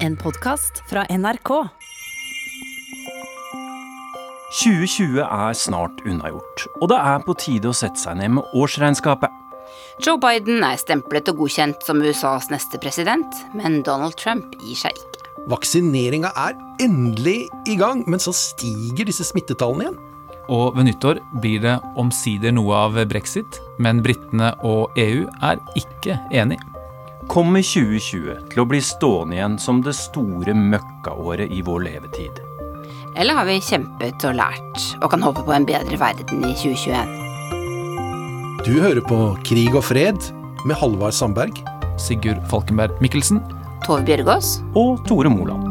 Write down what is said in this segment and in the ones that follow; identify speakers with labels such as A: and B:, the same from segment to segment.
A: En podkast fra NRK.
B: 2020 er snart unnagjort, og det er på tide å sette seg ned med årsregnskapet.
C: Joe Biden er stemplet og godkjent som USAs neste president, men Donald Trump gir seg ikke.
D: Vaksineringa er endelig i gang, men så stiger disse smittetallene igjen.
E: Og ved nyttår blir det omsider noe av brexit, men britene og EU er ikke enig.
B: Kommer 2020 til å bli stående igjen som det store møkkaåret i vår levetid?
C: Eller har vi kjempet og lært, og kan håpe på en bedre verden i 2021?
D: Du hører på Krig og fred med Halvard Sandberg.
E: Sigurd Falkenberg Mikkelsen.
C: Tove Bjørgaas?
B: Og Tore Moland.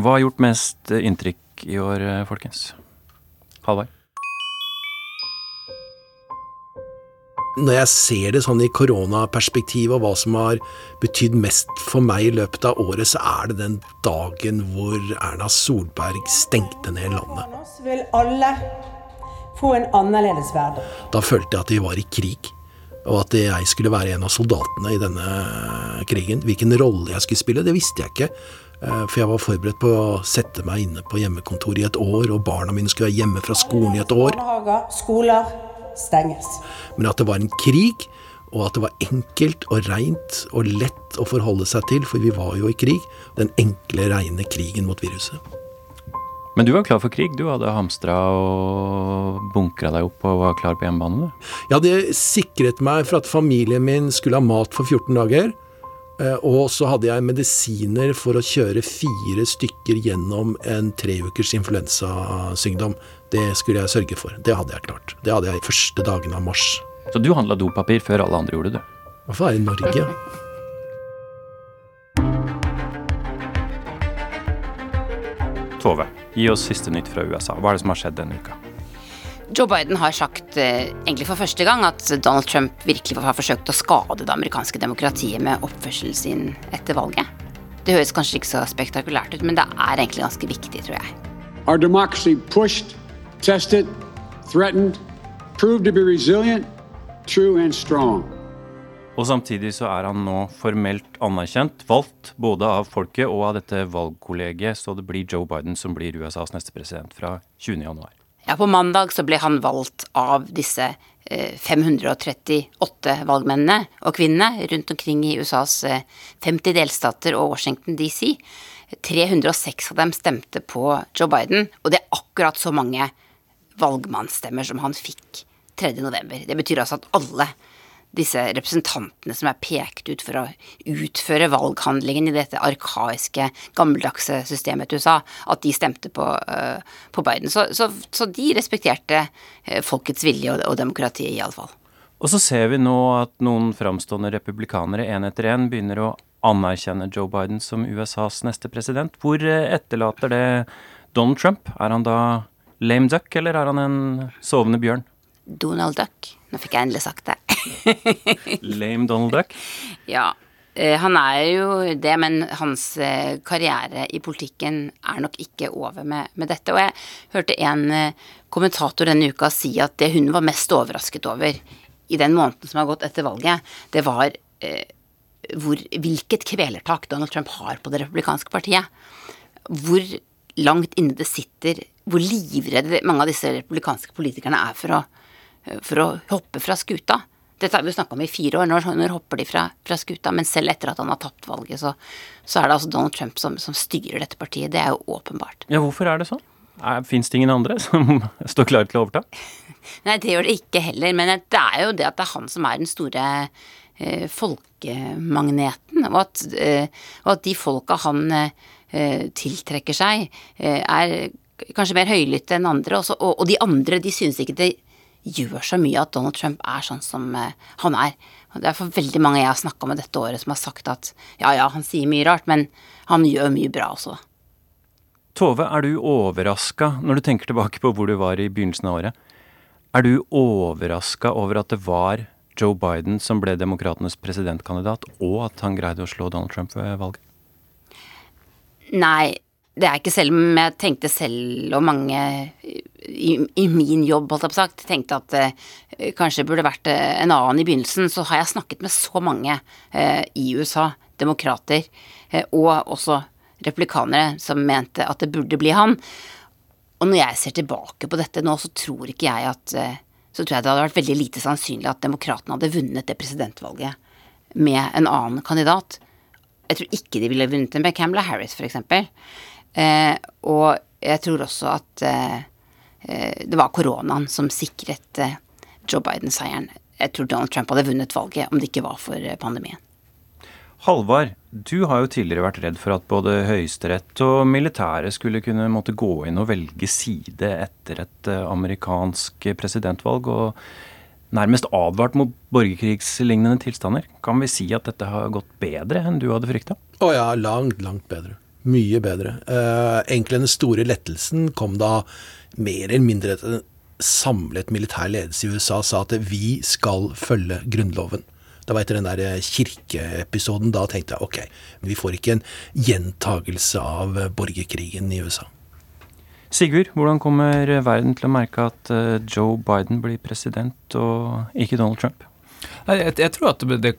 B: Hva har gjort mest inntrykk i år, folkens? Halvard?
D: Når jeg ser det sånn i koronaperspektiv og hva som har betydd mest for meg i løpet av året, så er det den dagen hvor Erna Solberg stengte ned landet.
F: Oss vil alle få en annerledes hverdag.
D: Da følte jeg at vi var i krig, og at jeg skulle være en av soldatene i denne krigen. Hvilken rolle jeg skulle spille, det visste jeg ikke. Eh, for jeg var forberedt på å sette meg inne på hjemmekontoret i et år, og barna mine skulle være hjemme fra skolen i et år.
F: Barnehager, skoler stenges.
D: Men at det var en krig, og at det var enkelt og reint og lett å forholde seg til, for vi var jo i krig. Den enkle, reine krigen mot viruset.
B: Men du var klar for krig? Du hadde hamstra og bunkra deg opp og var klar på hjemmebane?
D: Jeg hadde sikret meg for at familien min skulle ha mat for 14 dager. Eh, og så hadde jeg medisiner for å kjøre fire stykker gjennom en treukers influensasykdom. Det skulle jeg sørge for. Det hadde jeg klart. Det hadde jeg i første dagene av mars.
B: Så du handla dopapir før alle andre gjorde det,
D: Hvorfor er det i Norge.
B: Tove, gi oss siste nytt fra USA. Hva er det som har skjedd denne uka?
C: Joe Biden har sagt, eh, egentlig for første gang, at Donald Trump virkelig har forsøkt å skade det amerikanske demokratiet med oppførselen sin etter valget. Det høres kanskje ikke så spektakulært ut, men det er egentlig ganske viktig, tror jeg.
G: Our democracy pushed, tested, threatened, proved to be resilient, true and strong.
B: Og samtidig så er han nå formelt anerkjent, valgt både av folket og av dette valgkollegiet, så det blir Joe Biden som blir USAs neste president fra 20. januar.
C: Ja, på mandag så ble han valgt av disse eh, 538 valgmennene og -kvinnene rundt omkring i USAs eh, 50 delstater og Washington DC. 306 av dem stemte på Joe Biden, og det er akkurat så mange valgmannsstemmer som han fikk 3. november. Det betyr altså at alle disse representantene som er pekt ut for å utføre valghandlingen i dette arkaiske, gammeldagse systemet til USA, at de stemte på, uh, på Biden. Så, så, så, de respekterte uh, folkets vilje og, og demokratiet, iallfall.
B: Og så ser vi nå at noen framstående republikanere en etter en begynner å anerkjenne Joe Biden som USAs neste president. Hvor etterlater det Donald Trump? Er han da lame duck, eller er han en sovende bjørn?
C: Donald Duck. Nå fikk jeg endelig sagt det.
B: Lame Donald Duck?
C: Ja. Han er jo det, men hans karriere i politikken er nok ikke over med, med, dette. Og jeg hørte en kommentator denne uka si at det hun var mest overrasket over i den måneden som har gått etter valget, det var eh, hvor, hvilket kvelertak Donald Trump har på det republikanske partiet. Hvor langt inne det sitter, hvor livredde mange av disse republikanske politikerne er for å for å hoppe fra skuta. Dette har vi jo snakka om i fire år. Når, når hopper de fra, fra, skuta? Men selv etter at han har tapt valget, så, så er det altså Donald Trump som, som, styrer dette partiet. Det er jo åpenbart.
B: Ja, hvorfor er det sånn? Fins det ingen andre som står klare til å overta?
C: Nei, det gjør det ikke heller. Men det er jo det at det er han som er den store eh, folkemagneten. Og at, eh, og at, de folka han eh, tiltrekker seg, er kanskje mer høylytte enn andre. Også, og, og de andre, de synes ikke det gjør så mye at Donald Trump er sånn som uh, han er. Det er for veldig mange jeg har snakka med dette året, som har sagt at ja, ja, han sier mye rart, men han gjør mye bra også.
B: Tove, er du overraska når du tenker tilbake på hvor du var i begynnelsen av året? Er du overraska over at det var Joe Biden som ble demokratenes presidentkandidat, og at han greide å slå Donald Trump ved valget?
C: Nei, det er ikke selv om jeg tenkte selv og mange i, i min jobb, holdt jeg på sagt, tenkte at uh, kanskje burde vært uh, en annen i begynnelsen, så har jeg snakket med så mange eh, i USA demokrater eh, og også replikanere som mente at det burde bli han. Og når jeg ser tilbake på dette nå, så tror ikke jeg at eh, Så tror jeg det hadde vært veldig lite sannsynlig at demokratene hadde vunnet det presidentvalget med en annen kandidat. Jeg tror ikke de ville vunnet det med Camela Harris, f.eks. Eh, og jeg tror også at eh, eh, det var koronaen som sikret eh, Joe Biden seieren. Jeg tror Donald Trump hadde vunnet valget om det ikke var for eh, pandemien.
B: Halvard, du har jo tidligere vært redd for at både Høyesterett og militæret skulle kunne måtte gå inn og velge side etter et eh, amerikansk presidentvalg, og nærmest advart mot borgerkrigslignende tilstander. Kan vi si at dette har gått bedre enn du hadde frykta?
D: Å ja, langt, langt bedre. Mye bedre. Eh, egentlig den store lettelsen kom da mer eller mindre etter en samlet militær ledelse i USA sa at vi skal følge Grunnloven. Da var etter den der kirkeepisoden. Da tenkte jeg ok, vi får ikke en gjentagelse av borgerkrigen i USA.
B: Sigurd, hvordan kommer verden til å merke at eh, Joe Biden blir president og ikke Donald Trump?
E: Jeg, jeg tror at det, det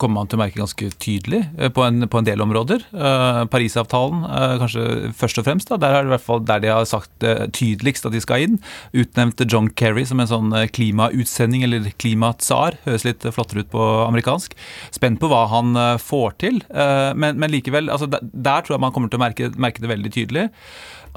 E: kommer man til å merke ganske tydelig eh, på en, på en del områder. Eh, Parisavtalen eh, kanskje først og fremst. Da. Der er det hvert fall der de har sagt eh, tydeligst at de skal inn. Utnevnte John Kerry som en sånn klimautsending, eller klimatsar. Høres litt flottere ut på amerikansk. Spent på hva han får til. Men, men likevel, altså, der, der tror jeg man kommer til å merke, merke det veldig tydelig.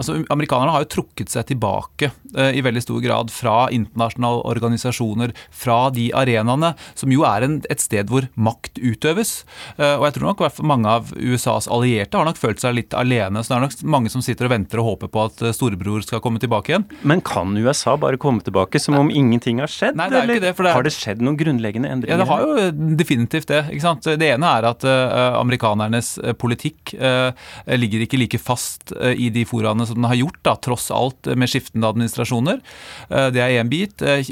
E: Altså, Amerikanerne har jo trukket seg tilbake eh, i veldig stor grad fra internasjonale organisasjoner, fra de arenaene som jo er en, et sted hvor makt utøves. Eh, og jeg tror nok mange av USAs allierte har nok følt seg litt alene. Så det er nok mange som sitter og venter og håper på at eh, storebror skal komme tilbake igjen.
B: Men kan USA bare komme tilbake som om ingenting har skjedd?
E: Nei, det er eller? ikke det, for det er-
B: Har det skjedd noen grunnleggende endringer?
E: Ja, det har jo definitivt det. ikke sant? Det ene er at eh, amerikanernes eh, politikk eh, ligger ikke like fast i de foraene som den har gjort, da, tross alt med skiftende administrasjoner. Eh, det er én bit. Eh,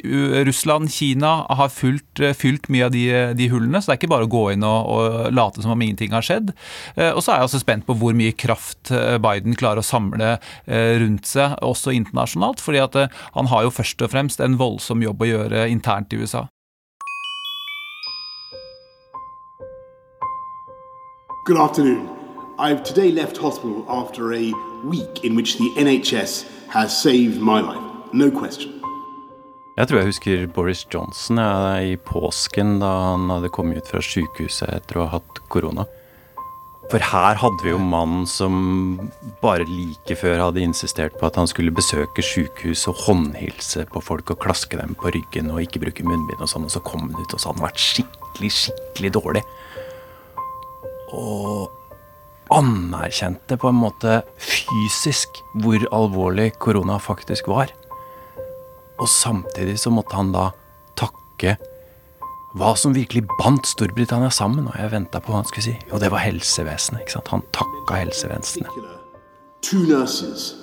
E: Russland, Kina har fylt, eh, fylt mye av de, de hullene, så det er ikke bare å gå inn og, og late som om ingenting har skjedd. Og så er jeg også spent på hvor mye kraft Biden klarer å samle rundt seg, også internasjonalt. fordi at han har jo først og fremst en voldsom jobb å gjøre internt i USA.
H: Good afternoon. I've today left hospital after a week in which the NHS has saved my life. No question.
B: Jeg tror jeg husker Boris Johnson ja, i påsken da han hadde kommet ut fra sykehuset etter å ha hatt korona. For her hadde vi jo mannen som bare like før hadde insistert på at han skulle besøke sykehus og håndhilse på folk og klaske dem på ryggen og ikke bruke munnbind og sånn, og så kom han ut og så hadde han vært skikkelig, skikkelig dårlig. Og anerkjente på en måte fysisk hvor alvorlig korona faktisk var. Og samtidig så måtte han da takke hva som virkelig bandt Storbritannia sammen. Og jeg venta på hva han skulle si. Og det var helsevesenet. ikke sant? Han takka helsevesenet.
H: two nurses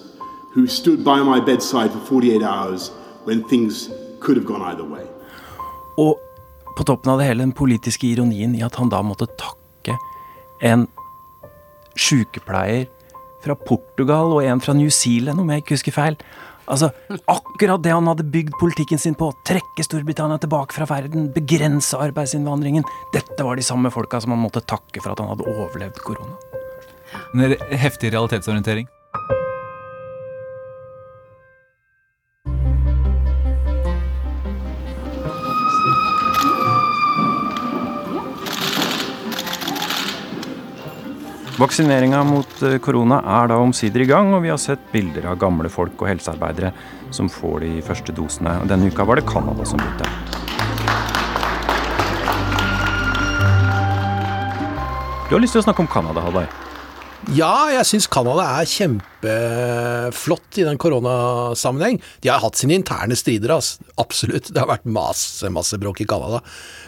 H: who stood by my bedside for 48 hours when things could have gone either way.
B: Og på toppen av det hele den politiske ironien i at han da måtte takke en sykepleier fra Portugal og en fra New Zealand, om jeg ikke husker feil. Altså, Akkurat det han hadde bygd politikken sin på, trekke Storbritannia tilbake fra verden, begrense arbeidsinnvandringen, dette var de samme folka som han måtte takke for at han hadde overlevd korona.
E: En heftig realitetsorientering.
B: Vaksineringa mot eh, korona er da omsider i gang, og vi har sett bilder av gamle folk og helsearbeidere som får de første dosene. Denne uka var det Canada som begynte. Du har lyst til å snakke om Canada, Halvard.
D: Ja, jeg syns Canada er kjempeflott i den koronasammenheng. De har hatt sine interne strider, altså. absolutt. Det har vært masse, masse bråk i Canada.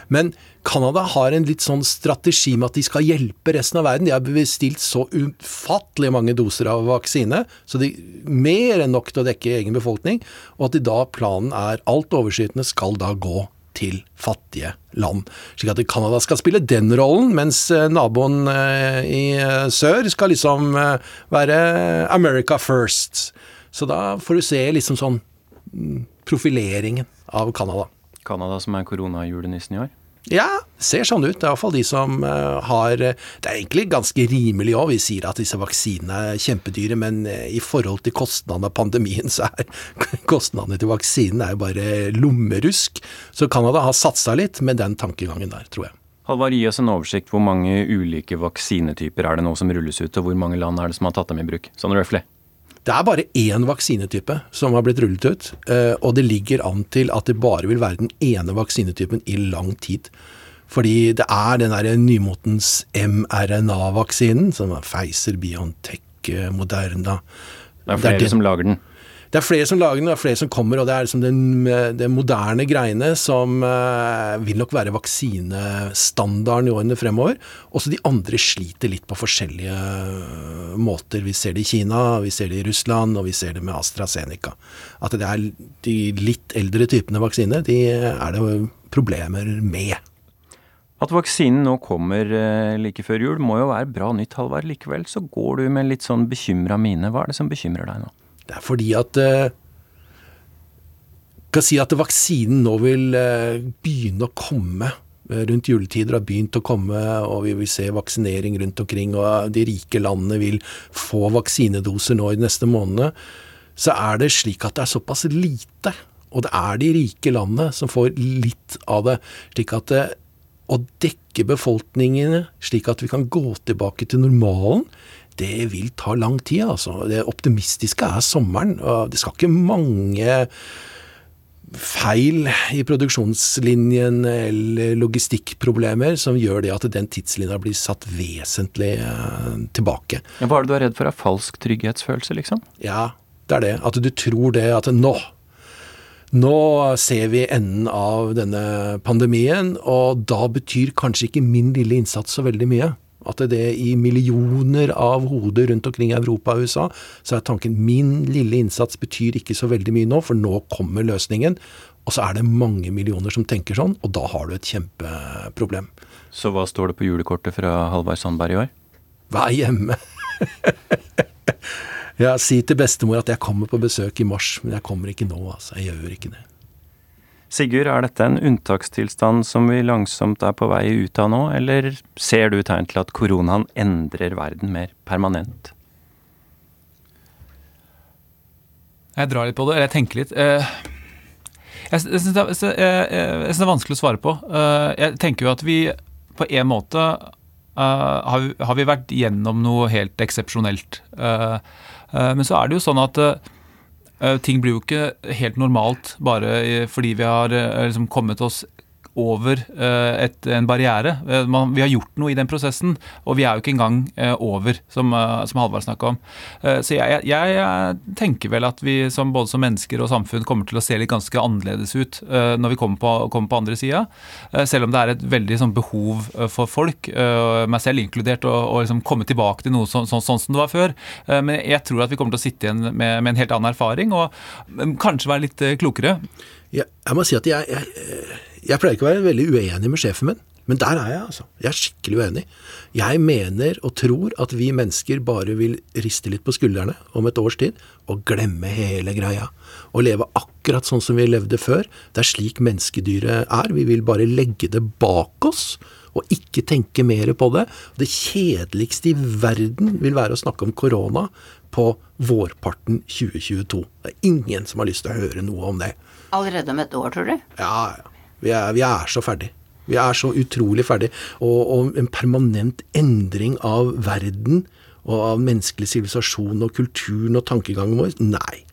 D: Men Canada har en litt sånn strategi med at de skal hjelpe resten av verden. De har bestilt så ufattelig mange doser av vaksine, så de mer enn nok til å dekke egen befolkning. Og at de da planen er alt overskytende skal da gå til fattige land. Slik at Canada skal spille den rollen, mens eh, naboen eh, i eh, sør skal liksom være America first. Så da får du se liksom sånn mm, profileringen av Canada.
B: Canada som er koronajulenissen i år.
D: Ja, ser sånn ut. Det er iallfall de som uh, har Det er egentlig ganske rimelig òg. Vi sier at disse vaksinene er kjempedyre, men uh, i forhold til kostnadene av pandemien, så er kostnadene til vaksinen er jo bare lommerusk. Så Canada har satsa litt med den tankegangen der, tror jeg.
B: Halvard, gi oss en oversikt. Hvor mange ulike vaksinetyper er det nå som rulles ut, og hvor mange land er det som har tatt dem i bruk? Sånn røftlig.
D: Det er bare én vaksinetype som har blitt rullet ut, eh, og det ligger an til at det bare vil være den ene vaksinetypen i lang tid. Fordi det er den der nymotens mRNA-vaksinen, som er Pfizer, Biontech, eh, Moderna
B: Det er flere det som lager den?
D: Det er flere som lager den, det er flere som kommer, og det er liksom den, det moderne greiene som uh, vil nok være vaksinestandarden i årene fremover. Også de andre sliter litt på forskjellige uh, måter. Vi ser det i Kina, vi ser det i Russland, og vi ser det med AstraZeneca. At det er de litt eldre typene vaksine, de er det problemer med.
B: At vaksinen nå kommer eh, like før jul må jo være bra nytt, Halvard. Likevel så går du med litt sånn bekymra mine. Hva er det som bekymrer deg nå?
D: Det er fordi at uh, kan si at vaksinen nå vil uh, begynne å komme uh, rundt juletider. har begynt å komme, og vi vil se vaksinering rundt omkring. Og de rike landene vil få vaksinedoser nå i de neste månedene. Så er det slik at det er såpass lite. Og det er de rike landene som får litt av det. slik at det, å dekke befolkningene slik at vi kan gå tilbake til normalen, det vil ta lang tid, altså. Det optimistiske er sommeren. og Det skal ikke mange feil i produksjonslinjen eller logistikkproblemer som gjør det at den tidslinja blir satt vesentlig eh, tilbake.
B: Ja, hva er det du er redd for? Av falsk trygghetsfølelse, liksom?
D: Ja, det er det. At du tror det at nå nå ser vi enden av denne pandemien, og da betyr kanskje ikke min lille innsats så veldig mye. At det i millioner av hoder rundt omkring i Europa og USA, så er tanken min lille innsats betyr ikke så veldig mye nå, for nå kommer løsningen. Og så er det mange millioner som tenker sånn, og da har du et kjempeproblem.
B: Så hva står det på julekortet fra Halvard Sandberg i år?
D: Vær hjemme. ja, si til bestemor at jeg kommer på besøk i mars, men jeg kommer ikke nå, altså. Jeg gjør ikke det.
B: Sigurd, er dette en unntakstilstand som vi langsomt er på vei ut av nå, eller ser du tegn til at koronaen endrer verden mer permanent?
E: Jeg drar litt på det, eller jeg tenker litt. Eh, jeg syns det, det, er vanskelig å svare på. Eh, jeg tenker jo at vi på en måte eh, har vi vært gjennom noe helt eksepsjonelt. Men så er det jo sånn at Eh, ting blir jo ikke helt normalt bare fordi vi har eh, liksom kommet oss over eh, et, en barriere. Eh, man, vi har gjort noe i den prosessen, og vi er jo ikke engang eh, over, som, som Halvard snakka om. Så jeg, jeg, jeg, tenker vel at vi som, både som mennesker og samfunn kommer til å se litt ganske annerledes ut når vi kommer på, kommer på andre sida. Selv om det er et veldig sånn, behov for folk, meg selv inkludert, å, liksom komme tilbake til noe sånn, så, sånn, som det var før. Men jeg tror at vi kommer til å sitte igjen med, med en helt annen erfaring, og kanskje være litt klokere.
D: Ja, jeg må si at jeg, jeg jeg pleier ikke å være veldig uenig med sjefen min, men der er jeg, altså. Jeg er skikkelig uenig. Jeg mener og tror at vi mennesker bare vil riste litt på skuldrene om et års tid og glemme hele greia. Og leve akkurat sånn som vi levde før. Det er slik menneskedyret er. Vi vil bare legge det bak oss og ikke tenke mer på det. Det kjedeligste i verden vil være å snakke om korona på vårparten 2022. Det er ingen som har lyst til å høre noe om det.
C: Allerede om et år, tror du?
D: Ja, ja. Vi er, vi er så ferdig. Vi er så utrolig ferdig. Og, og, en permanent endring av verden og av menneskelig sivilisasjon og kulturen og tankegangen vår? Nei.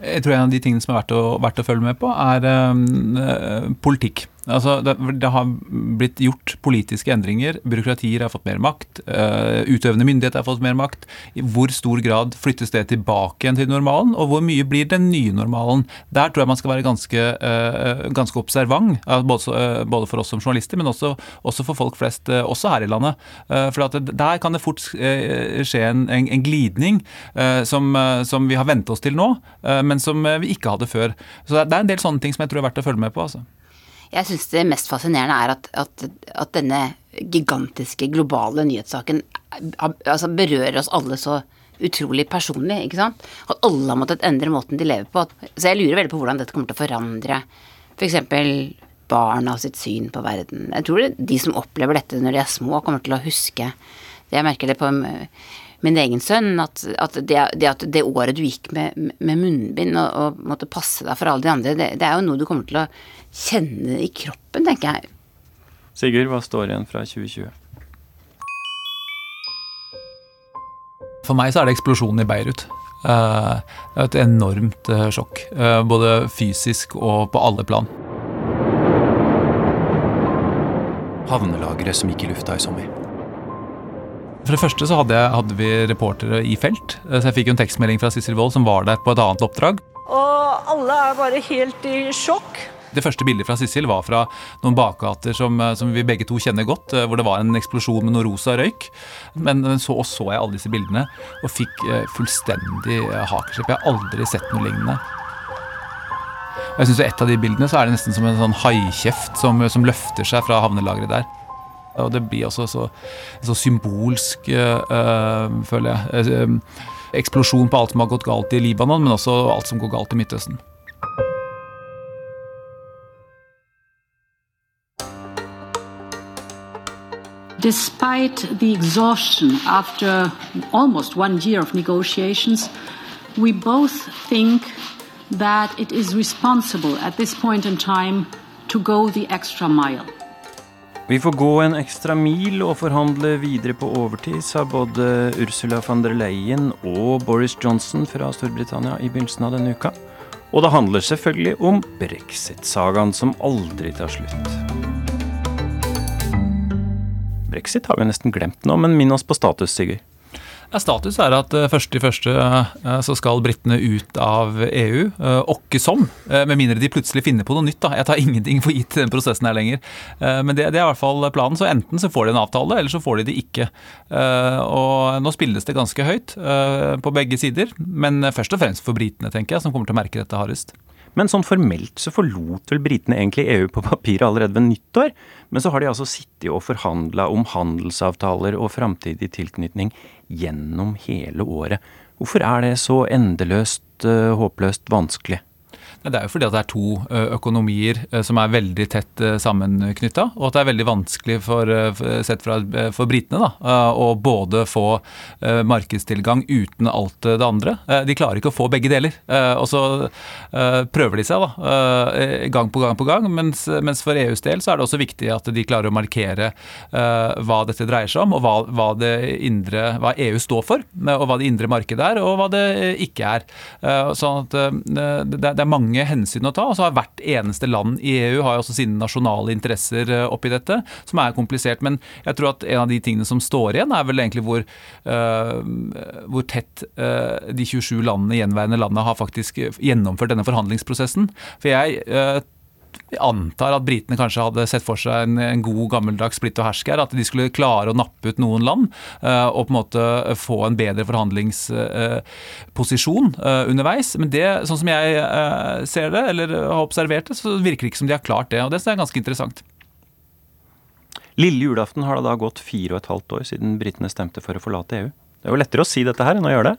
E: Jeg tror en av de tingene som er verdt å, verdt å følge med på, er øh, politikk. Altså, det, det, har blitt gjort politiske endringer. Byråkratier har fått mer makt. Uh, utøvende myndigheter har fått mer makt. I hvor stor grad flyttes det tilbake igjen til normalen, og hvor mye blir den nye normalen? Der tror jeg man skal være ganske, uh, ganske observant, uh, både, for oss som journalister, men også, også for folk flest, også her i landet. for der kan det fort skje en, en, en glidning som, som, vi har vent oss til nå, men som vi ikke hadde før. Så det er en del sånne ting som jeg tror er verdt å følge med på. altså.
C: Jeg syns det mest fascinerende er at, at, at, denne gigantiske globale nyhetssaken altså berører oss alle så utrolig personlig, ikke sant. At alle har måttet endre måten de lever på. Så jeg lurer veldig på hvordan dette kommer til å forandre f.eks. For barna sitt syn på verden. Jeg tror det, de som opplever dette når de er små, kommer til å huske det. Jeg merker det på min egen sønn, at, at, det, det, at det, året du gikk med, med munnbind og, og, måtte passe deg for alle de andre, det, det, er jo noe du kommer til å kjenne i kroppen, tenker jeg.
B: Sigurd, hva står igjen fra 2020?
E: For meg så er det eksplosjonen i Beirut. Det er et enormt uh, sjokk. Uh, både fysisk og på alle plan.
B: Havnelageret som gikk i lufta i sommer.
E: For det første så hadde, jeg, hadde vi reportere i felt. Så jeg fikk jo en tekstmelding fra Sissel Wold som var der på et annet oppdrag.
I: Og alle er bare helt i sjokk.
E: Det første bildet fra Sissel var fra noen bakgater som, som, vi begge to kjenner godt, hvor det var en eksplosjon med noe rosa røyk. Men så og så jeg alle disse bildene og fikk fullstendig hakeslepp. Jeg har aldri sett noe lignende. Jeg synes Et av de bildene så er det nesten som en sånn haikjeft som, som løfter seg fra havnelageret der. Og det blir også så, så symbolsk, øh, føler jeg. Eksplosjon på alt som har gått galt i Libanon, men også alt som går galt i Midtøsten.
J: Despite the exhaustion after almost one year of negotiations, we both think that it is responsible at this point in time to go the extra mile.
B: Vi får gå en ekstra mil og forhandle videre på overtid, sa både Ursula von der Leyen og Boris Johnson fra Storbritannia i begynnelsen av denne uka. Og det handler selvfølgelig om brexit-sagaen som aldri tar slutt. Brexit har vi nesten glemt nå, men minn oss på status, Sigurd.
E: Status er at uh, først i første uh, så skal britene ut av EU. Uh, Åkke som. Med mindre de plutselig finner på noe nytt. da. Jeg tar ingenting for gitt den prosessen her lenger. Men det, det, er i hvert fall planen. Så enten så får de en avtale, eller så får de det ikke. Og nå spilles det ganske høyt på begge sider. Men først og fremst for britene, tenker jeg, som kommer til å merke dette hardest.
B: Men sånn formelt så forlot vel britene egentlig EU på papiret allerede ved nyttår. Men så har de altså sittet og forhandla om handelsavtaler og framtidig tilknytning gjennom hele året. Hvorfor er det så endeløst, uh, håpløst vanskelig?
E: Det er jo fordi at det er to økonomier som er veldig tett sammenknytta, og at det er veldig vanskelig for, sett fra, for britene da, å både få markedstilgang uten alt det andre. De klarer ikke å få begge deler. Og så prøver de seg da, gang på gang på gang, mens, mens for EUs del så er det også viktig at de klarer å markere hva dette dreier seg om, og hva, hva, indre, hva EU står for, og hva det indre markedet er, og hva det ikke er. Sånn at det er mange mange hensyn å ta. og så har Hvert eneste land i EU har jo også sine nasjonale interesser eh, oppi dette, som er komplisert. Men jeg tror at en av de tingene som står igjen, er vel egentlig hvor, uh, hvor tett uh, de 27 landene, gjenværende landene har faktisk gjennomført denne forhandlingsprosessen. For jeg uh, vi antar at britene kanskje hadde sett for seg en, en god gammeldags splitt og hersk her. At de skulle klare å nappe ut noen land uh, og på en måte få en bedre forhandlingsposisjon uh, uh, underveis. Men det, sånn som jeg ser det, eller har observert det, så virker det ikke som de har klart det. Og det er ganske interessant.
B: Lille julaften har det da gått fire og et halvt år siden britene stemte for å forlate EU. Det er jo lettere å si dette her enn å gjøre det.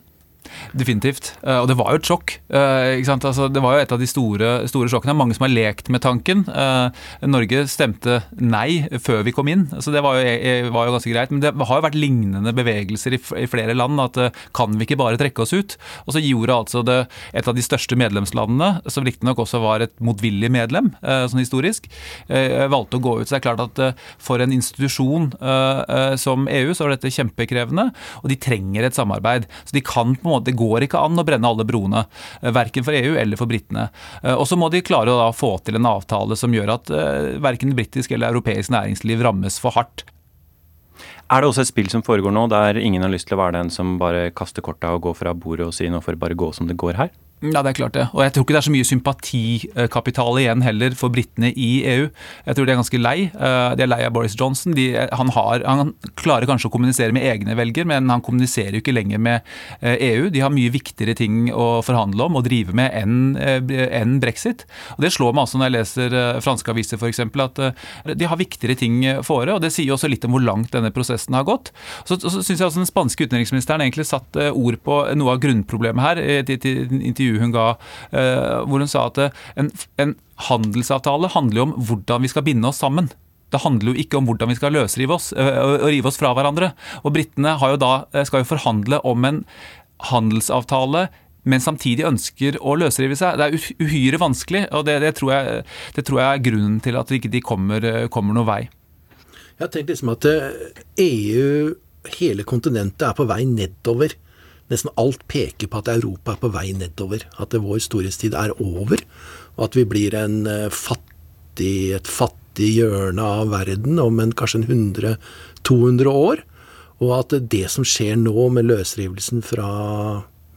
E: Definitivt. Eh, og det var jo et sjokk. Eh, altså, det var jo et av de store, store sjokkene. Mange som har lekt med tanken. Eh, Norge stemte nei før vi kom inn, så det var jo, var jo ganske greit. Men det har jo vært lignende bevegelser i, flere land. At kan vi ikke bare trekke oss ut? Og så gjorde altså det, et av de største medlemslandene, som riktignok også var et motvillig medlem, sånn historisk, valgte å gå ut. Så det er klart at for en institusjon som EU, så var dette kjempekrevende. Og de trenger et samarbeid. Så de kan på en måte, Det går ikke an å brenne alle broene, eh, verken for EU eller for britene. Eh, og så må de klare å få til en avtale som gjør at eh, verken britisk eller europeisk næringsliv rammes for hardt.
B: Er det også et spill som foregår nå, der ingen har lyst til å være den som bare kaster korta og går fra bordet og sier nå får det bare gå som det går her?
E: Ja, det er klart det. Og jeg tror ikke det er så mye sympatikapital igjen heller for britene i EU. Jeg tror de er ganske lei. Eh, de er lei av Boris Johnson. De, han, har, han, klarer kanskje å kommunisere med egne velger, men han kommuniserer jo ikke lenger med EU. Eh, e de har mye viktigere ting å forhandle om og drive med enn eh, en brexit. Og Det slår meg også når jeg leser franske aviser f.eks. at de har viktigere ting for det. Og det sier jo også litt om hvor langt denne prosessen har gått. Så, så syns jeg også den spanske utenriksministeren egentlig satt ord på noe av grunnproblemet her i et intervju intervjuet hun ga, hvor hun sa at en, en handelsavtale handler jo om hvordan vi skal binde oss sammen. Det handler jo ikke om hvordan vi skal løsrive oss og rive oss fra hverandre. Og Britene skal jo forhandle om en handelsavtale men samtidig ønsker å løsrive seg. Det er uhyre vanskelig, og det, det, tror, jeg, det tror, jeg, er grunnen til at de ikke kommer, kommer noen vei.
D: Jeg har tenkt liksom at EU, hele kontinentet, er på vei nedover. Nesten alt peker på at Europa er på vei nedover. At vår storhetstid er over. Og at vi blir en fattig, et fattig hjørne av verden om en, kanskje en 100-200 år. Og at det som skjer nå med løsrivelsen fra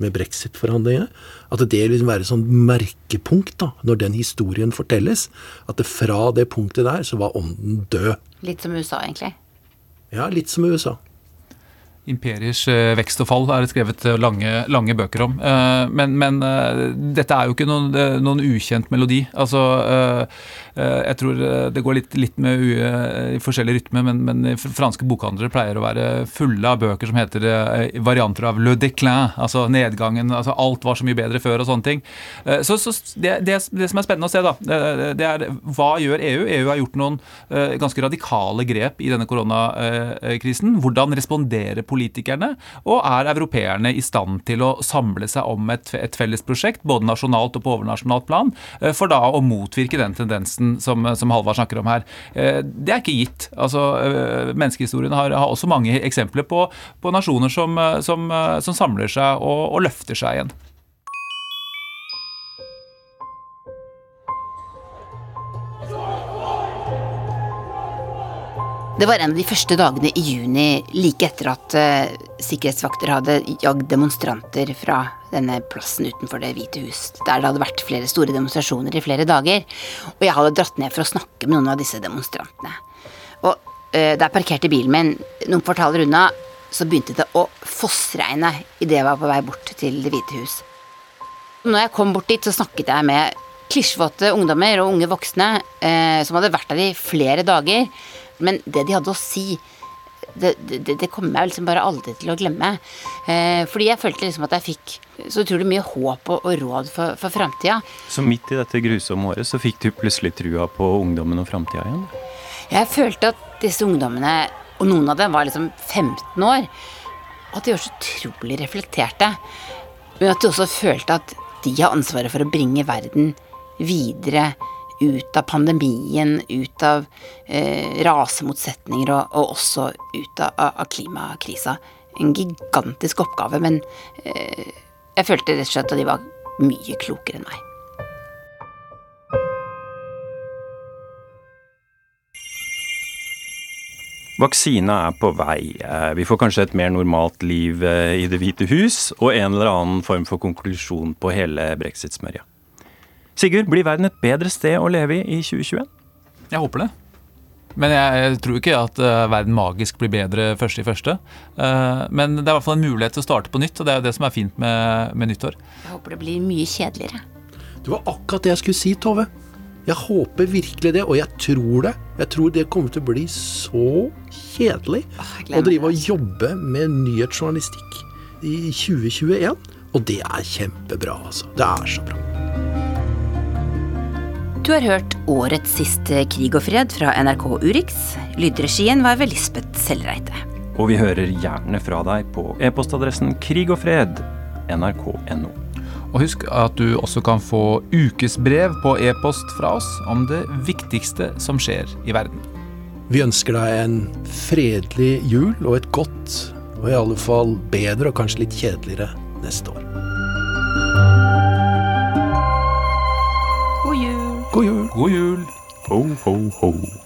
D: med brexit-forhandlingene. At det vil liksom være et sånn merkepunkt da, når den historien fortelles. At det fra det punktet der så var ånden død.
C: Litt som USA, egentlig?
D: Ja, litt som USA.
E: Imperiers eh, vekst og fall er det skrevet eh, lange, lange bøker om. Eh, men, men, dette er jo ikke noen, noen ukjent melodi. Altså, jeg tror det går litt, litt med i forskjellig rytme, men, men, franske bokhandlere pleier å være fulle av bøker som heter varianter av le déclin, altså nedgangen. altså Alt var så mye bedre før og sånne ting. Så, så det, det, det, som er spennende å se, da, det er hva gjør EU? EU har gjort noen ganske radikale grep i denne koronakrisen. Hvordan responderer politikerne politikerne, og er europeerne i stand til å samle seg om et, et felles prosjekt, både nasjonalt og på overnasjonalt plan, eh, for da å motvirke den tendensen som, som Halvard snakker om her. Eh, det er ikke gitt. Altså, eh, Menneskehistorien har, har også mange eksempler på, på nasjoner som, som, som, samler seg og, og løfter seg igjen.
C: Det var en av de første dagene i juni like etter at uh, sikkerhetsvakter hadde jagd demonstranter fra denne plassen utenfor Det hvite hus, der det hadde vært flere store demonstrasjoner i flere dager. Og jeg hadde dratt ned for å snakke med noen av disse demonstrantene. Og uh, der parkerte bilen min noen kvartaler unna, så begynte det å fossregne idet jeg var på vei bort til Det hvite hus. Når jeg kom bort dit, så snakket jeg med klisjvåte ungdommer og unge voksne uh, som hadde vært der i flere dager men det de hadde å si, det, det, det kommer jeg liksom bare aldri til å glemme. Eh, fordi jeg følte liksom at jeg fikk så utrolig mye håp og, og råd for, for framtida.
B: Så midt i dette grusomme året så fikk du plutselig trua på ungdommen og framtida igjen?
C: Jeg følte at disse ungdommene, og noen av dem var liksom 15 år, at de var så utrolig reflekterte. Men at de også følte at de har ansvaret for å bringe verden videre ut av pandemien, ut av eh, rasemotsetninger og, og, også ut av, av, klimakrisa. En gigantisk oppgave, men eh, jeg følte rett og slett at de var mye klokere enn meg.
B: Vaksina er på vei. Eh, vi får kanskje et mer normalt liv eh, i Det hvite hus, og en eller annen form for konklusjon på hele brexit-smørja. Sigurd, blir verden et bedre sted å leve i i 2021?
E: Jeg håper det. Men jeg tror ikke at uh, verden magisk blir bedre første i første. Uh, men det er i hvert fall en mulighet til å starte på nytt, og det er jo det som er fint med, med nyttår.
C: Jeg håper det blir mye kjedeligere.
D: Det var akkurat det jeg skulle si, Tove. Jeg håper virkelig det, og jeg tror det. Jeg tror det kommer til å bli så kjedelig å drive og jobbe med nyhetsjournalistikk i 2021. Og det er kjempebra, altså. Det er så bra.
C: Du har hørt årets siste Krig og fred fra NRK Urix. Lydregien var ved Lisbeth Sellreite.
B: Og vi hører gjerne fra deg på e-postadressen krigogfred nrk.no.
E: Og husk at du også kan få ukesbrev på e-post fra oss om det viktigste som skjer i verden.
D: Vi ønsker deg en fredelig jul og et godt, og i alle fall bedre og kanskje litt kjedeligere neste år.
E: God jul.
B: Ho, ho, ho.